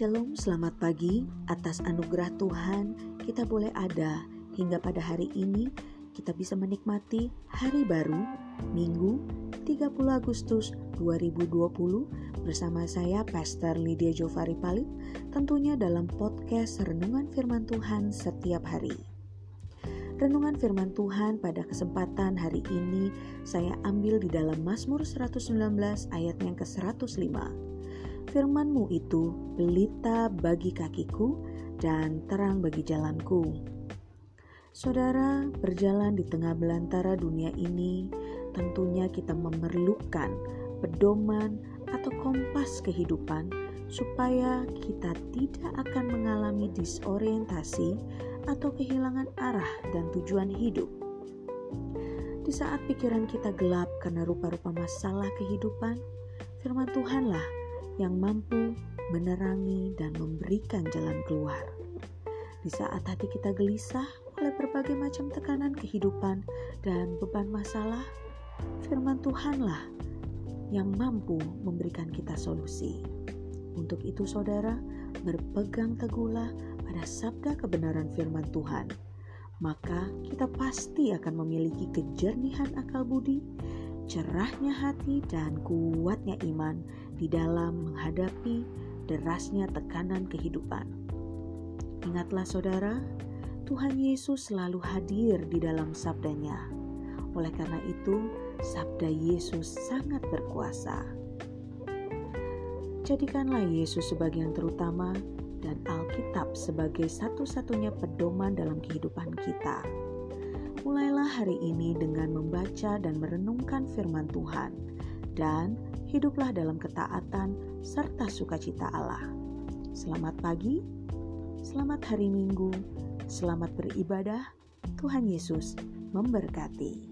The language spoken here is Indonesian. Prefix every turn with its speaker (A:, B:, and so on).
A: Shalom, selamat pagi. Atas anugerah Tuhan, kita boleh ada hingga pada hari ini kita bisa menikmati hari baru, Minggu 30 Agustus 2020 bersama saya Pastor Lydia Jovari Palit, tentunya dalam podcast Renungan Firman Tuhan setiap hari. Renungan firman Tuhan pada kesempatan hari ini saya ambil di dalam Mazmur 119 ayat yang ke-105 Firmanmu itu pelita bagi kakiku dan terang bagi jalanku. Saudara, berjalan di tengah belantara dunia ini, tentunya kita memerlukan pedoman atau kompas kehidupan supaya kita tidak akan mengalami disorientasi atau kehilangan arah dan tujuan hidup. Di saat pikiran kita gelap karena rupa-rupa masalah kehidupan, firman Tuhanlah yang mampu menerangi dan memberikan jalan keluar. Di saat hati kita gelisah oleh berbagai macam tekanan kehidupan dan beban masalah, firman Tuhanlah yang mampu memberikan kita solusi. Untuk itu saudara, berpegang teguhlah pada sabda kebenaran firman Tuhan. Maka kita pasti akan memiliki kejernihan akal budi, cerahnya hati dan kuatnya iman di dalam menghadapi derasnya tekanan kehidupan. Ingatlah saudara, Tuhan Yesus selalu hadir di dalam sabdanya. Oleh karena itu, sabda Yesus sangat berkuasa. Jadikanlah Yesus sebagai yang terutama dan Alkitab sebagai satu-satunya pedoman dalam kehidupan kita. Mulailah hari ini dengan membaca dan merenungkan firman Tuhan dan hiduplah dalam ketaatan serta sukacita Allah. Selamat pagi, selamat hari Minggu, selamat beribadah. Tuhan Yesus memberkati.